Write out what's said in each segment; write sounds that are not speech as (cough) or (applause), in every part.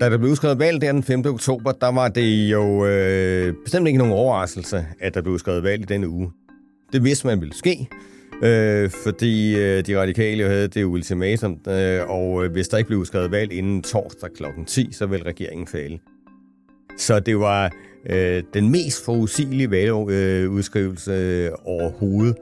Da der blev udskrevet valg der den 5. oktober, der var det jo øh, bestemt ikke nogen overraskelse, at der blev udskrevet valg i denne uge. Det vidste man ville ske, øh, fordi øh, de radikale jo havde det ultimatum, øh, og øh, hvis der ikke blev udskrevet valg inden torsdag kl. 10, så vil regeringen falde. Så det var øh, den mest forudsigelige valgudskrivelse øh, øh, overhovedet.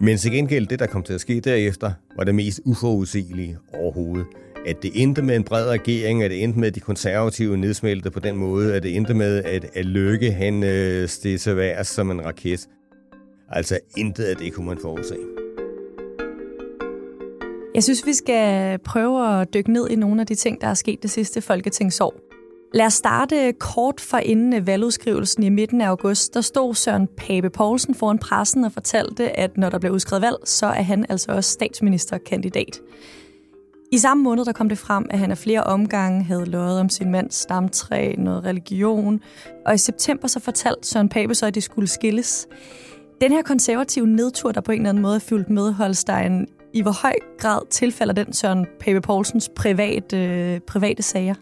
Men til gengæld, det der kom til at ske derefter, var det mest uforudsigelige overhovedet. At det endte med en bred regering, at det endte med, at de konservative nedsmeltede på den måde, at det endte med, at, at Lykke han øh, steg til som en raket. Altså intet af det kunne man forudse. Jeg synes, vi skal prøve at dykke ned i nogle af de ting, der er sket det sidste folketingsår. Lad os starte kort for inden valgudskrivelsen i midten af august. Der stod Søren Pape Poulsen foran pressen og fortalte, at når der blev udskrevet valg, så er han altså også statsministerkandidat. I samme måned der kom det frem, at han af flere omgange havde løjet om sin mands stamtræ, noget religion, og i september så fortalte Søren Pape så, at de skulle skilles. Den her konservative nedtur, der på en eller anden måde er fyldt med Holstein, i hvor høj grad tilfalder den Søren Pape Poulsens private, øh, private sager?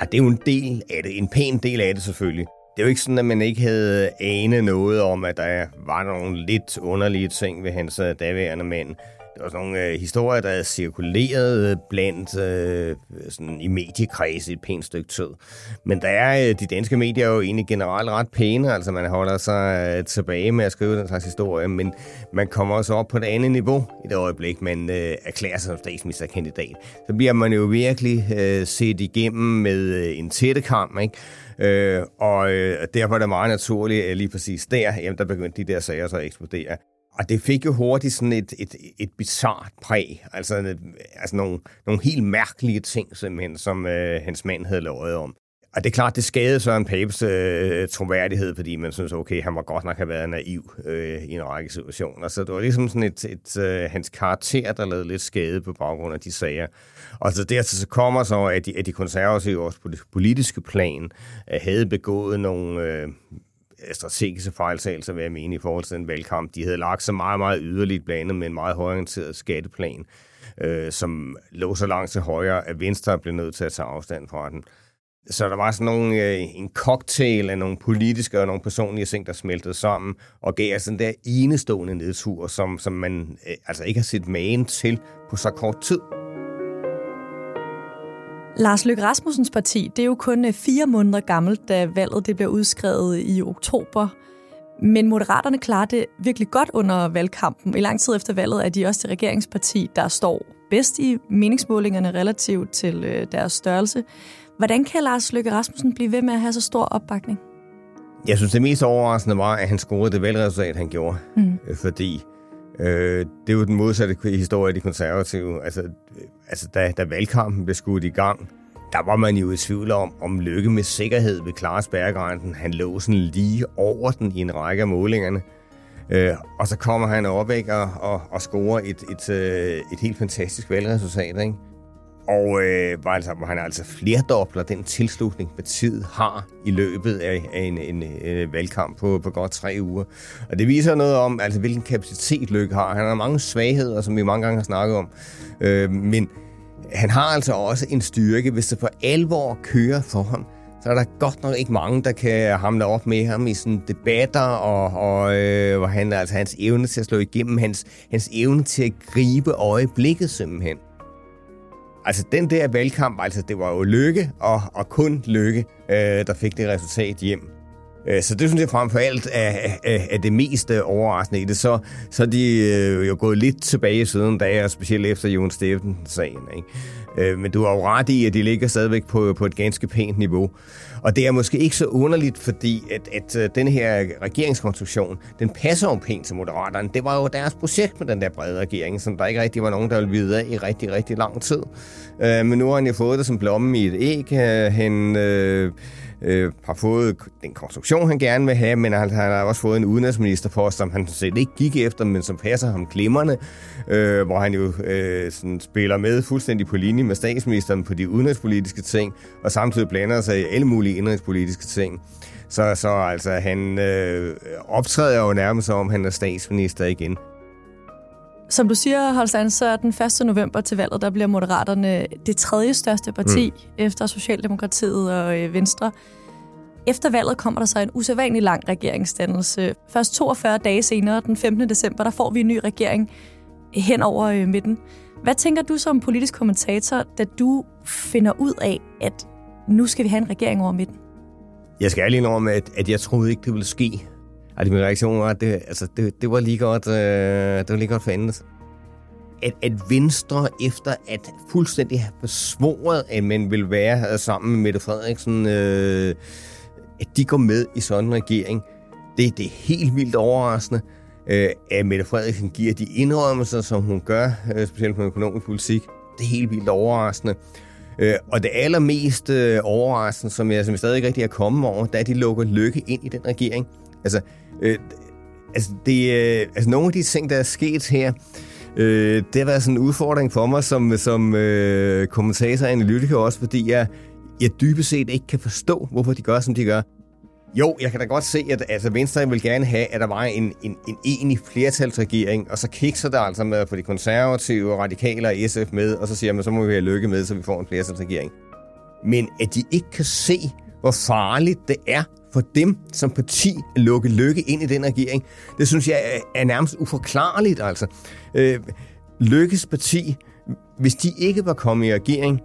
Ah, det er jo en del af det, en pæn del af det selvfølgelig. Det er jo ikke sådan, at man ikke havde anet noget om, at der var nogle lidt underlige ting ved hans øh, daværende mænd. Det var sådan nogle øh, historier, der cirkuleret øh, blandt øh, sådan i mediekredse et pænt stykke tid. Men der er øh, de danske medier jo egentlig generelt ret pæne, altså man holder sig øh, tilbage med at skrive den slags historie, men man kommer også op på et andet niveau i det øjeblik, man øh, erklærer sig som statsministerkandidat. Så bliver man jo virkelig øh, set igennem med øh, en tættekam, ikke? Øh, og øh, derfor er det meget naturligt, at lige præcis der, jamen, der begyndte de der sager så at eksplodere. Og det fik jo hurtigt sådan et, et, et bizart præg, altså, øh, altså nogle, nogle helt mærkelige ting, simpelthen, som øh, hans mand havde lovet om. Og det er klart, det skadede Søren Papes øh, troværdighed, fordi man synes, okay, han var godt nok have været naiv øh, i en række situationer. Så det var ligesom sådan et, et øh, hans karakter, der lavede lidt skade på baggrund af de sager. Og så dertil så kommer så, at de, at de konservative også på det politiske plan øh, havde begået nogle... Øh, strategiske fejltagelser, vil jeg mene, i forhold til den valgkamp. De havde lagt så meget, meget yderligt blandet med en meget højorienteret skatteplan, øh, som lå så langt til højre, at Venstre blev nødt til at tage afstand fra den. Så der var sådan nogle, øh, en cocktail af nogle politiske og nogle personlige ting, der smeltede sammen, og gav altså den der enestående nedtur, som, som man øh, altså ikke har set magen til på så kort tid. Lars Løkke Rasmussens parti, det er jo kun øh, fire måneder gammelt, da valget det bliver udskrevet i oktober. Men Moderaterne klarer det virkelig godt under valgkampen. I lang tid efter valget er de også det regeringsparti, der står bedst i meningsmålingerne relativt til øh, deres størrelse. Hvordan kan Lars Løkke Rasmussen blive ved med at have så stor opbakning? Jeg synes, det mest overraskende var, at han scorede det valgresultat, han gjorde. Mm. Fordi øh, det er jo den modsatte historie af de konservative. Altså, altså da, da valgkampen blev skudt i gang, der var man jo i tvivl om, om Lykke med sikkerhed ved klare spærregrænsen. Han lå sådan lige over den i en række af målingerne. Øh, og så kommer han op ikke, og, og, og scorer et, et, et, et helt fantastisk valgresultat. Ikke? Og øh, var altså, han altså flerdobler den tilslutning, partiet har i løbet af, af en, en, en øh, valgkamp på, på godt tre uger. Og det viser noget om, altså, hvilken kapacitet Løkke har. Han har mange svagheder, som vi mange gange har snakket om. Øh, men han har altså også en styrke, hvis det for alvor kører for ham, så er der godt nok ikke mange, der kan hamle op med ham i sådan debatter, og, og øh, hvor han, altså hans evne til at slå igennem, hans, hans evne til at gribe øjeblikket simpelthen. Altså den der valgkamp, altså det var jo lykke, og, og kun lykke, øh, der fik det resultat hjem. Øh, så det synes jeg frem for alt er, er, er det mest øh, overraskende i det. Så, så er de øh, jo gået lidt tilbage siden da, og specielt efter Jon Steffensen-sagen. Ikke? Øh, men du har jo ret i, at de ligger stadigvæk på, på et ganske pænt niveau. Og det er måske ikke så underligt, fordi at, at øh, den her regeringskonstruktion, den passer jo pænt til Moderaterne. Det var jo deres projekt med den der brede regering, som der ikke rigtig var nogen, der ville vide af i rigtig, rigtig lang tid. Øh, men nu har han jo fået det som blomme i et æg. Øh, han... Øh, øh, har fået den konstruktion, han gerne vil have, men han, han har også fået en udenrigsministerpost, som han set ikke gik efter, men som passer ham glimrende, øh, hvor han jo øh, sådan spiller med fuldstændig på linje med statsministeren på de udenrigspolitiske ting, og samtidig blander sig i alle mulige indrigspolitiske ting. Så, så altså, han øh, optræder jo nærmest som om han er statsminister igen. Som du siger, Holstein, så er den 1. november til valget, der bliver Moderaterne det tredje største parti mm. efter Socialdemokratiet og øh, Venstre. Efter valget kommer der så en usædvanlig lang regeringsdannelse. Først 42 dage senere, den 15. december, der får vi en ny regering hen over øh, midten. Hvad tænker du som politisk kommentator, da du finder ud af, at nu skal vi have en regering over midten? Jeg skal ærlig indrømme, at, at jeg troede ikke, det ville ske. Altså, min reaktion var, at det, altså, det, det var lige godt, øh, det var lige godt for andet. At, at Venstre, efter at fuldstændig have besvoret, at man vil være sammen med Mette Frederiksen, øh, at de går med i sådan en regering, det, det er helt vildt overraskende, øh, at Mette Frederiksen giver de indrømmelser, som hun gør, øh, specielt på økonomisk politik. Det er helt vildt overraskende. Øh, Øh, og det allermest øh, overraskende, som jeg, som jeg stadig ikke rigtig er kommet over, da de lukker lykke ind i den regering. Altså, Øh, altså, det, øh, altså, nogle af de ting, der er sket her, øh, det har været sådan en udfordring for mig som, som øh, kommentator og analytiker også, fordi jeg, jeg dybest set ikke kan forstå, hvorfor de gør, som de gør. Jo, jeg kan da godt se, at altså, Venstre vil gerne have, at der var en, en, en enig flertalsregering, og så kikser der altså med at få de konservative, radikale og SF med, og så siger man, så må vi have lykke med, så vi får en flertalsregering. Men at de ikke kan se, hvor farligt det er for dem som parti at lukke lykke ind i den regering, det synes jeg er nærmest uforklarligt. Altså. Øh, Lykkes parti, hvis de ikke var kommet i regering,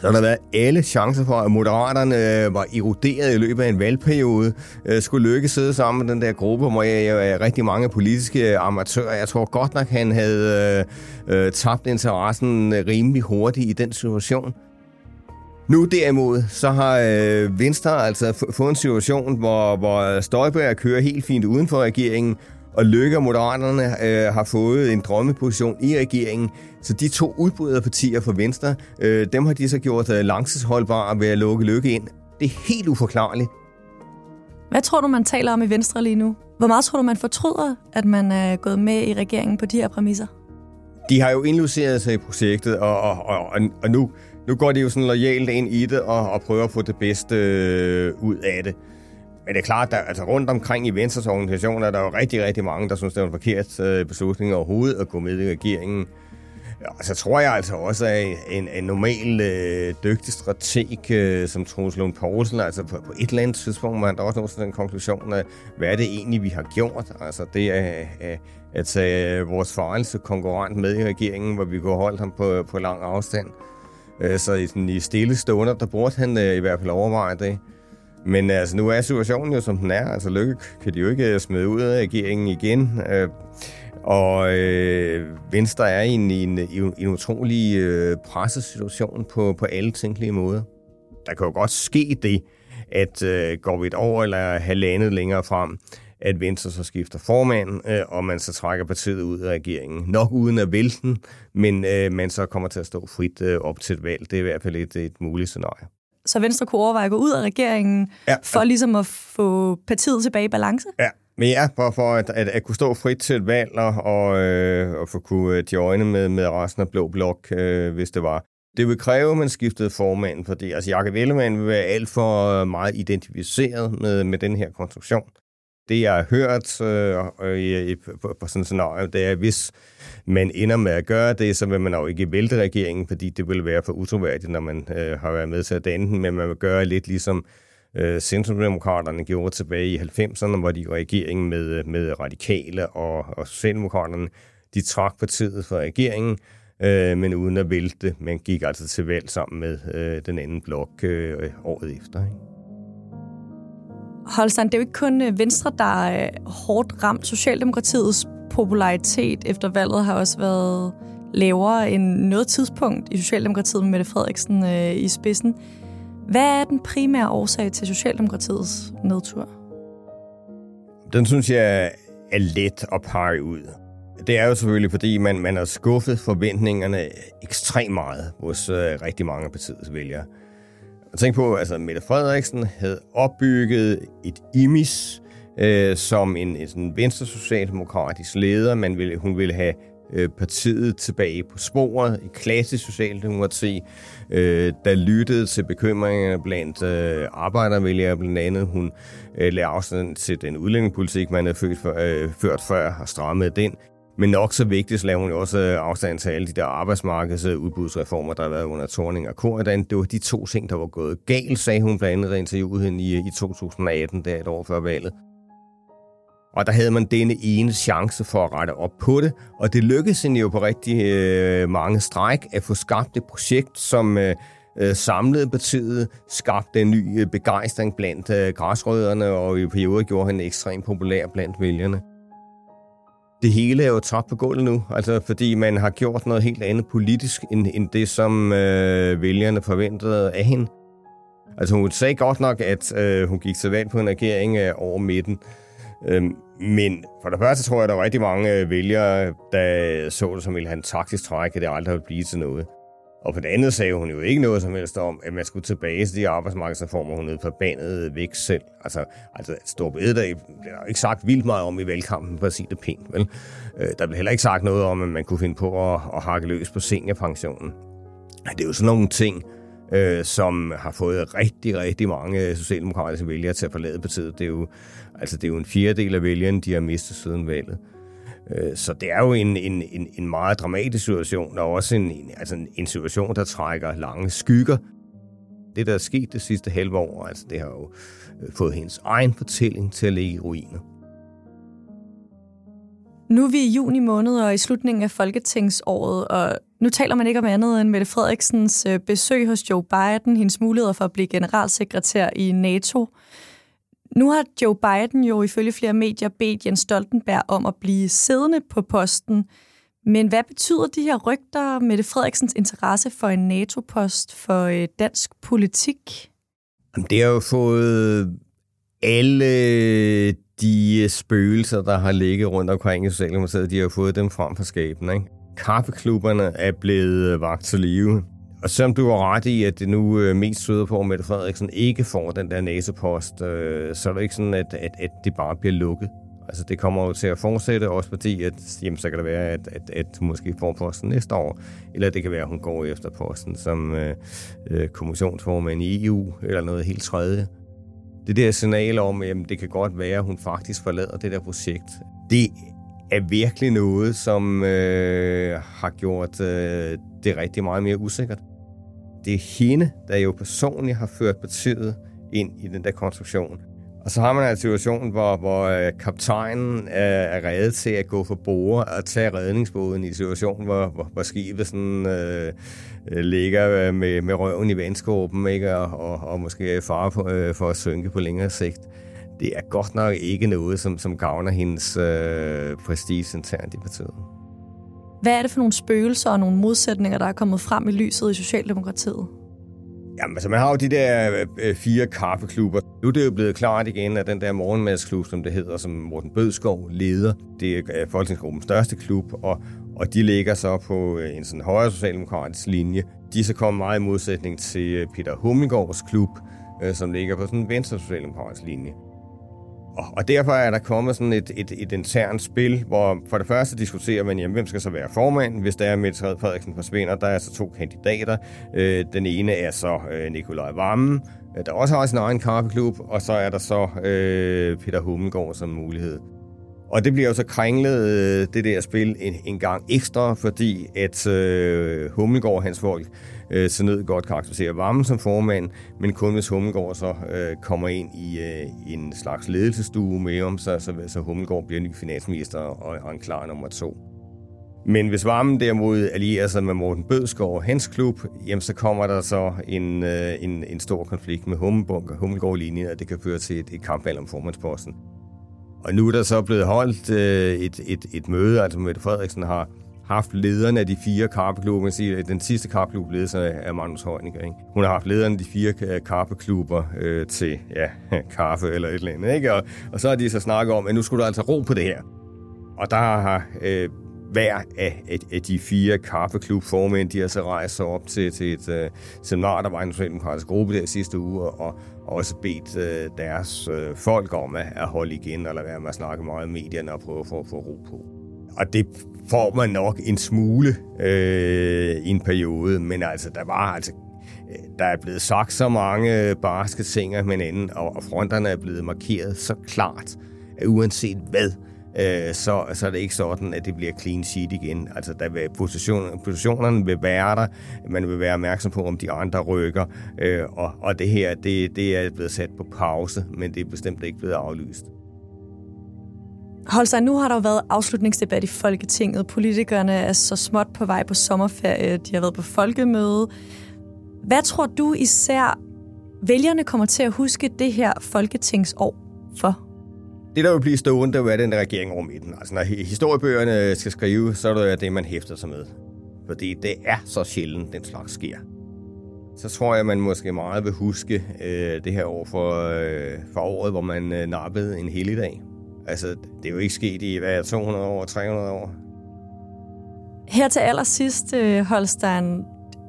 så har der været alle chancer for, at Moderaterne øh, var eroderet i løbet af en valgperiode. Øh, skulle Lykke sidde sammen med den der gruppe, hvor jeg er øh, rigtig mange politiske amatører. Jeg tror godt nok, han havde øh, øh tabt interessen øh, rimelig hurtigt i den situation. Nu derimod, så har øh, Venstre altså fået en situation, hvor, hvor Støjberg kører helt fint uden for regeringen, og Lykke og Moderaterne øh, har fået en drømmeposition i regeringen. Så de to udbryderpartier for Venstre, øh, dem har de så gjort øh, langtidsholdbare ved at lukke Lykke ind. Det er helt uforklarligt. Hvad tror du, man taler om i Venstre lige nu? Hvor meget tror du, man fortryder, at man er gået med i regeringen på de her præmisser? De har jo indluceret sig i projektet, og, og, og, og nu nu går de jo sådan lojalt ind i det og, og prøver at få det bedste øh, ud af det. Men det er klart, at altså rundt omkring i Venstres organisation er der jo rigtig, rigtig mange, der synes, det er en forkert øh, beslutning overhovedet at gå med i regeringen. Og så tror jeg altså også, at en, en normal øh, dygtig strateg øh, som Troels Lund Poulsen, altså på, på et eller andet tidspunkt, man der også nå til den konklusion af, hvad er det egentlig, vi har gjort? Altså det er øh, at tage vores farligste konkurrent med i regeringen, hvor vi kunne holde ham på, på lang afstand. Øh, så i, sådan, i stille stunder, der burde han øh, i hvert fald overveje det. Men altså, nu er situationen jo, som den er. Altså, Lykke kan de jo ikke øh, smide ud af regeringen igen. Øh, og øh, Venstre er i en, i en, i en utrolig øh, pressesituation på, på alle tænkelige måder. Der kan jo godt ske det, at øh, går vi et år eller halvandet længere frem, at Venstre så skifter formand, øh, og man så trækker partiet ud af regeringen. Nok uden at vælte den, men øh, man så kommer til at stå frit øh, op til et valg. Det er i hvert fald et, et muligt scenarie. Så Venstre kunne overveje at gå ud af regeringen, ja, for ligesom at få partiet tilbage i balance? Ja, men ja, for, for at, at, at kunne stå frit til et valg og, og, øh, og få kunne øh, joine med, med resten af Blå Blok, øh, hvis det var. Det vil kræve, at man skiftede formand, fordi altså, Jakob Ellemann vil være alt for meget identificeret med, med den her konstruktion. Det, jeg har hørt øh, i, på, på sådan et scenarie, det er, hvis man ender med at gøre det, så vil man jo ikke vælte regeringen, fordi det vil være for utroværdigt, når man øh, har været med til at danne den, men man vil gøre lidt ligesom øh, Centrumdemokraterne gjorde tilbage i 90'erne, hvor de i regeringen med, med radikale og, og Socialdemokraterne, de trak partiet fra regeringen, øh, men uden at vælte. Man gik altså til valg sammen med øh, den anden blok øh, året efter. Ikke? Holstein, det er jo ikke kun øh, Venstre, der er øh, hårdt ramt. Socialdemokratiets popularitet efter valget har også været lavere end noget tidspunkt i Socialdemokratiet med Mette Frederiksen øh, i spidsen. Hvad er den primære årsag til Socialdemokratiets nedtur? Den synes jeg er let at pege ud. Det er jo selvfølgelig, fordi man, man har skuffet forventningerne ekstremt meget hos øh, rigtig mange af partiets vælgere. Tænk på, altså Mette Frederiksen havde opbygget et imis øh, som en, en sådan venstre socialdemokratisk leder. Man ville, hun ville have øh, partiet tilbage på sporet i klassisk socialdemokrati, øh, der lyttede til bekymringerne blandt øh, arbejdervælgere blandt andet. Hun øh, lavede afstand til den udlændingepolitik, man havde ført, for, øh, ført før og strammet den. Men nok så vigtigt, så laver hun jo også øh, afstand til alle de der arbejdsmarkedsudbudsreformer, der har været under Torning og Korridan. Det var de to ting, der var gået galt, sagde hun blandt andet i interviewet hende i, i 2018, der et år før valget. Og der havde man denne ene chance for at rette op på det, og det lykkedes hende jo på rigtig øh, mange stræk at få skabt et projekt, som øh, øh samlede partiet, skabte en ny begejstring blandt øh, græsrødderne, og i perioder gjorde han ekstremt populær blandt vælgerne. Det hele er jo tabt på gulvet nu, altså fordi man har gjort noget helt andet politisk, end, end det, som øh, vælgerne forventede af hende. Altså hun sagde godt nok, at øh, hun gik til valg på en regering øh, over midten, øh, men for det første tror jeg, at der var rigtig mange øh, vælgere, der så det som ville have en taktisk træk, at det aldrig ville blive til noget. Og på det andet sagde hun jo ikke noget som helst om, at man skulle tilbage til de arbejdsmarkedsreformer, hun havde forbandet væk selv. Altså, altså Stor Bededag blev der ikke sagt vildt meget om i valgkampen, for at sige det pænt. Vel? Øh, der blev heller ikke sagt noget om, at man kunne finde på at, at hakke løs på seniorpensionen. Det er jo sådan nogle ting, øh, som har fået rigtig, rigtig mange socialdemokratiske vælgere til at forlade partiet. Det er jo, altså, det er jo en fjerdedel af vælgerne, de har mistet siden valget. Øh, så det er jo en, en, en, en meget dramatisk situation, og også en, en, altså en situation, der trækker lange skygger. Det, der er sket det sidste halve år, altså det har jo øh, fået hendes egen fortælling til at ligge i ruiner. Nu er vi i juni måned og i slutningen af folketingsåret, og nu taler man ikke om andet end Mette Frederiksens øh, besøg hos Joe Biden, hendes muligheder for at blive generalsekretær i NATO. Nu har Joe Biden jo ifølge flere medier bedt Jens Stoltenberg om at blive siddende på posten. Men hvad betyder de her rygter, Mette Frederiksens interesse for en NATO-post for øh, dansk politik? Det har jo fået alle de øh, spøgelser, der har ligget rundt omkring i Socialdemokratiet, de har fået dem frem for skæben. Ikke? Kaffeklubberne er blevet øh, vagt til live. Og selvom du har ret i, at det nu øh, mest søder på, at Mette Frederiksen ikke får den der næsepost, øh, så er det ikke sådan, at, at, at det bare bliver lukket. Altså det kommer jo til at fortsætte, også fordi, at jamen, så kan det være, at, at, at hun måske får posten næste år, eller det kan være, at hun går efter posten som øh, øh, kommissionsformand i EU, eller noget helt tredje det der signal om, at det kan godt være, at hun faktisk forlader det der projekt, det er virkelig noget, som øh, har gjort øh, det rigtig meget mere usikkert. Det er hende, der jo personligt har ført partiet ind i den der konstruktion. Og så har man altså en situation, hvor, hvor øh, kaptajnen er, er reddet til at gå for bord og tage redningsbåden i en situation, hvor, hvor, hvor skibet sådan, øh, øh ligger øh, med, med røven i vandskåben ikke? Og, og, og måske fare på, øh, for at synke på længere sigt. Det er godt nok ikke noget, som, som gavner hendes øh, prestige internt i partiet. Hvad er det for nogle spøgelser og nogle modsætninger, der er kommet frem i lyset i Socialdemokratiet? Jamen, altså, man har jo de der øh, øh fire kaffeklubber. Nu er det jo blevet klart igen, at den der morgenmadsklub, som det hedder, som Morten Bødskov leder, det er øh, Folketingsgruppens største klub, og, og de ligger så på øh, en sådan højere socialdemokratisk linje. De er så kommet meget i modsætning til Peter Hummelgaards klub, øh, som ligger på sådan en venstre socialdemokratisk linje. Og, og derfor er der kommet sådan et, et, et internt spil, hvor for det første diskuterer man, jamen, hvem skal så være formand, hvis der er Mette Frederiksen forsvinder. Der er så to kandidater. Øh, den ene er så øh, Nikolaj Vammen, øh, der også har sin egen kaffeklub, og så er der så øh, Peter Hummelgaard som mulighed. Og det bliver jo så kringlet, øh, det der spil, en, en gang ekstra, fordi at øh, Hummelgaard og hans folk øh, så ned godt karakterisere Varmen som formand, men kun hvis Hummelgaard så øh, kommer ind i øh, en slags ledelsestue med om, så, så, så Hummelgaard bliver ny finansminister og, og en klar nummer to. Men hvis Varmen derimod allierer sig med Morten Bødskov og hans klub, jamen så kommer der så en, øh, en, en stor konflikt med Hummelbunk og Hummelgård-linjen, og det kan føre til et, et kampvalg om formandsposten. Og nu er der så blevet holdt øh, et, et, et møde, altså Mette Frederiksen har haft lederne af de fire karpeklubber. Siger, den sidste karpeklub ledes af Magnus Heunicke. Ikke? Hun har haft lederne af de fire øh, karpeklubber øh, til ja, (laughs) kaffe eller et eller andet. Ikke? Og, og så har de så snakket om, at nu skulle der altså ro på det her. Og der har øh, hver af, af, af de fire kaffeklubformænd, de har så rejst sig op til, til et øh, seminar, der var en socialdemokratisk gruppe der sidste uge, og også bedt øh, deres øh, folk om at, at holde igen, eller være med at snakke meget i medierne og prøve at få, få ro på. Og det får man nok en smule øh, i en periode, men altså, der var altså øh, der er blevet sagt så mange øh, barske ting af hinanden, og fronterne er blevet markeret så klart, at uanset hvad, øh, så, så er det ikke sådan, at det bliver clean sheet igen. Altså, der vil, position, positionerne vil være der, man vil være opmærksom på, om de andre rykker, øh, og, og det her, det, det er blevet sat på pause, men det er bestemt ikke blevet aflyst. Holstein, nu har der jo været afslutningsdebat i Folketinget. Politikerne er så småt på vej på sommerferie. De har været på folkemøde. Hvad tror du især, vælgerne kommer til at huske det her folketingsår for? Det, der vil blive stående, det er den der regering over midten. Altså, når historiebøgerne skal skrive, så er det det, man hæfter sig med. Fordi det er så sjældent, den slags sker. Så tror jeg, man måske meget vil huske øh, det her år for, øh, for året, hvor man øh, nappede en helligdag. Altså, det er jo ikke sket i, hvad 200 år, 300 år. Her til allersidst, øh, Holstein,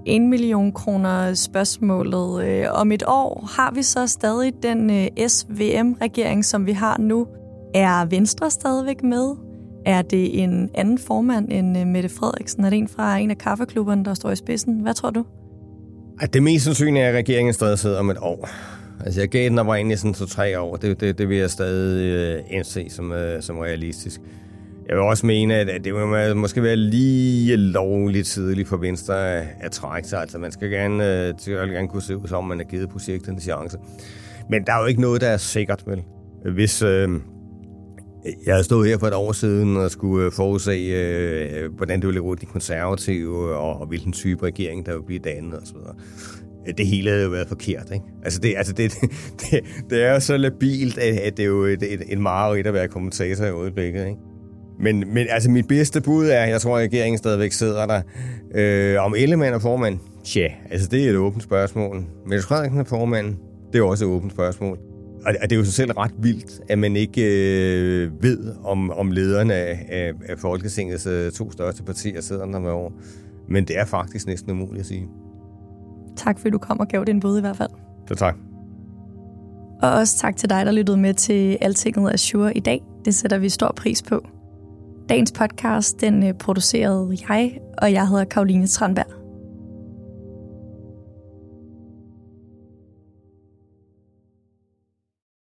1 million kroner spørgsmålet. Øh, om et år har vi så stadig den øh, SVM-regering, som vi har nu. Er Venstre stadigvæk med? Er det en anden formand end Mette Frederiksen? Er det en fra en af kaffeklubberne, der står i spidsen? Hvad tror du? At det mest sandsynlige er, at regeringen stadig sidder om et år. Altså, jeg gav den egentlig sådan to tre år. Det, det, det vil jeg stadig øh, indse som, øh, som realistisk. Jeg vil også mene, at det vil måske være lige lovligt tidligt for Venstre at, at trække sig. Altså, man skal gerne, øh, gerne kunne se ud som, man har givet projektet en chance. Men der er jo ikke noget, der er sikkert, vel? Hvis øh, jeg havde stået her for et år siden og skulle øh, forudse, øh, hvordan det ville gå de konservative, og, og hvilken type regering, der ville blive dannet osv det hele havde jo været forkert. Ikke? Altså, det, altså det, (laughs) det, det er jo så labilt, at det er jo et, et, en mareridt at være kommentator i øjeblikket. Ikke? Men, men altså, mit bedste bud er, jeg tror, at regeringen stadigvæk sidder der. Øh, om Ellemann er formand? Tja, altså det er et åbent spørgsmål. Mette Frederiksen er formand? Det er også et åbent spørgsmål. Og det er jo så selv ret vildt, at man ikke øh, ved, om, om lederne af, af, af Folketingets øh, to største partier sidder der med over. Men det er faktisk næsten umuligt at sige. Tak fordi du kom og gav din bud i hvert fald. Det tak. Og også tak til dig, der lyttede med til Altinget Azure i dag. Det sætter vi stor pris på. Dagens podcast, den øh, producerede jeg, og jeg hedder Karoline Tranberg.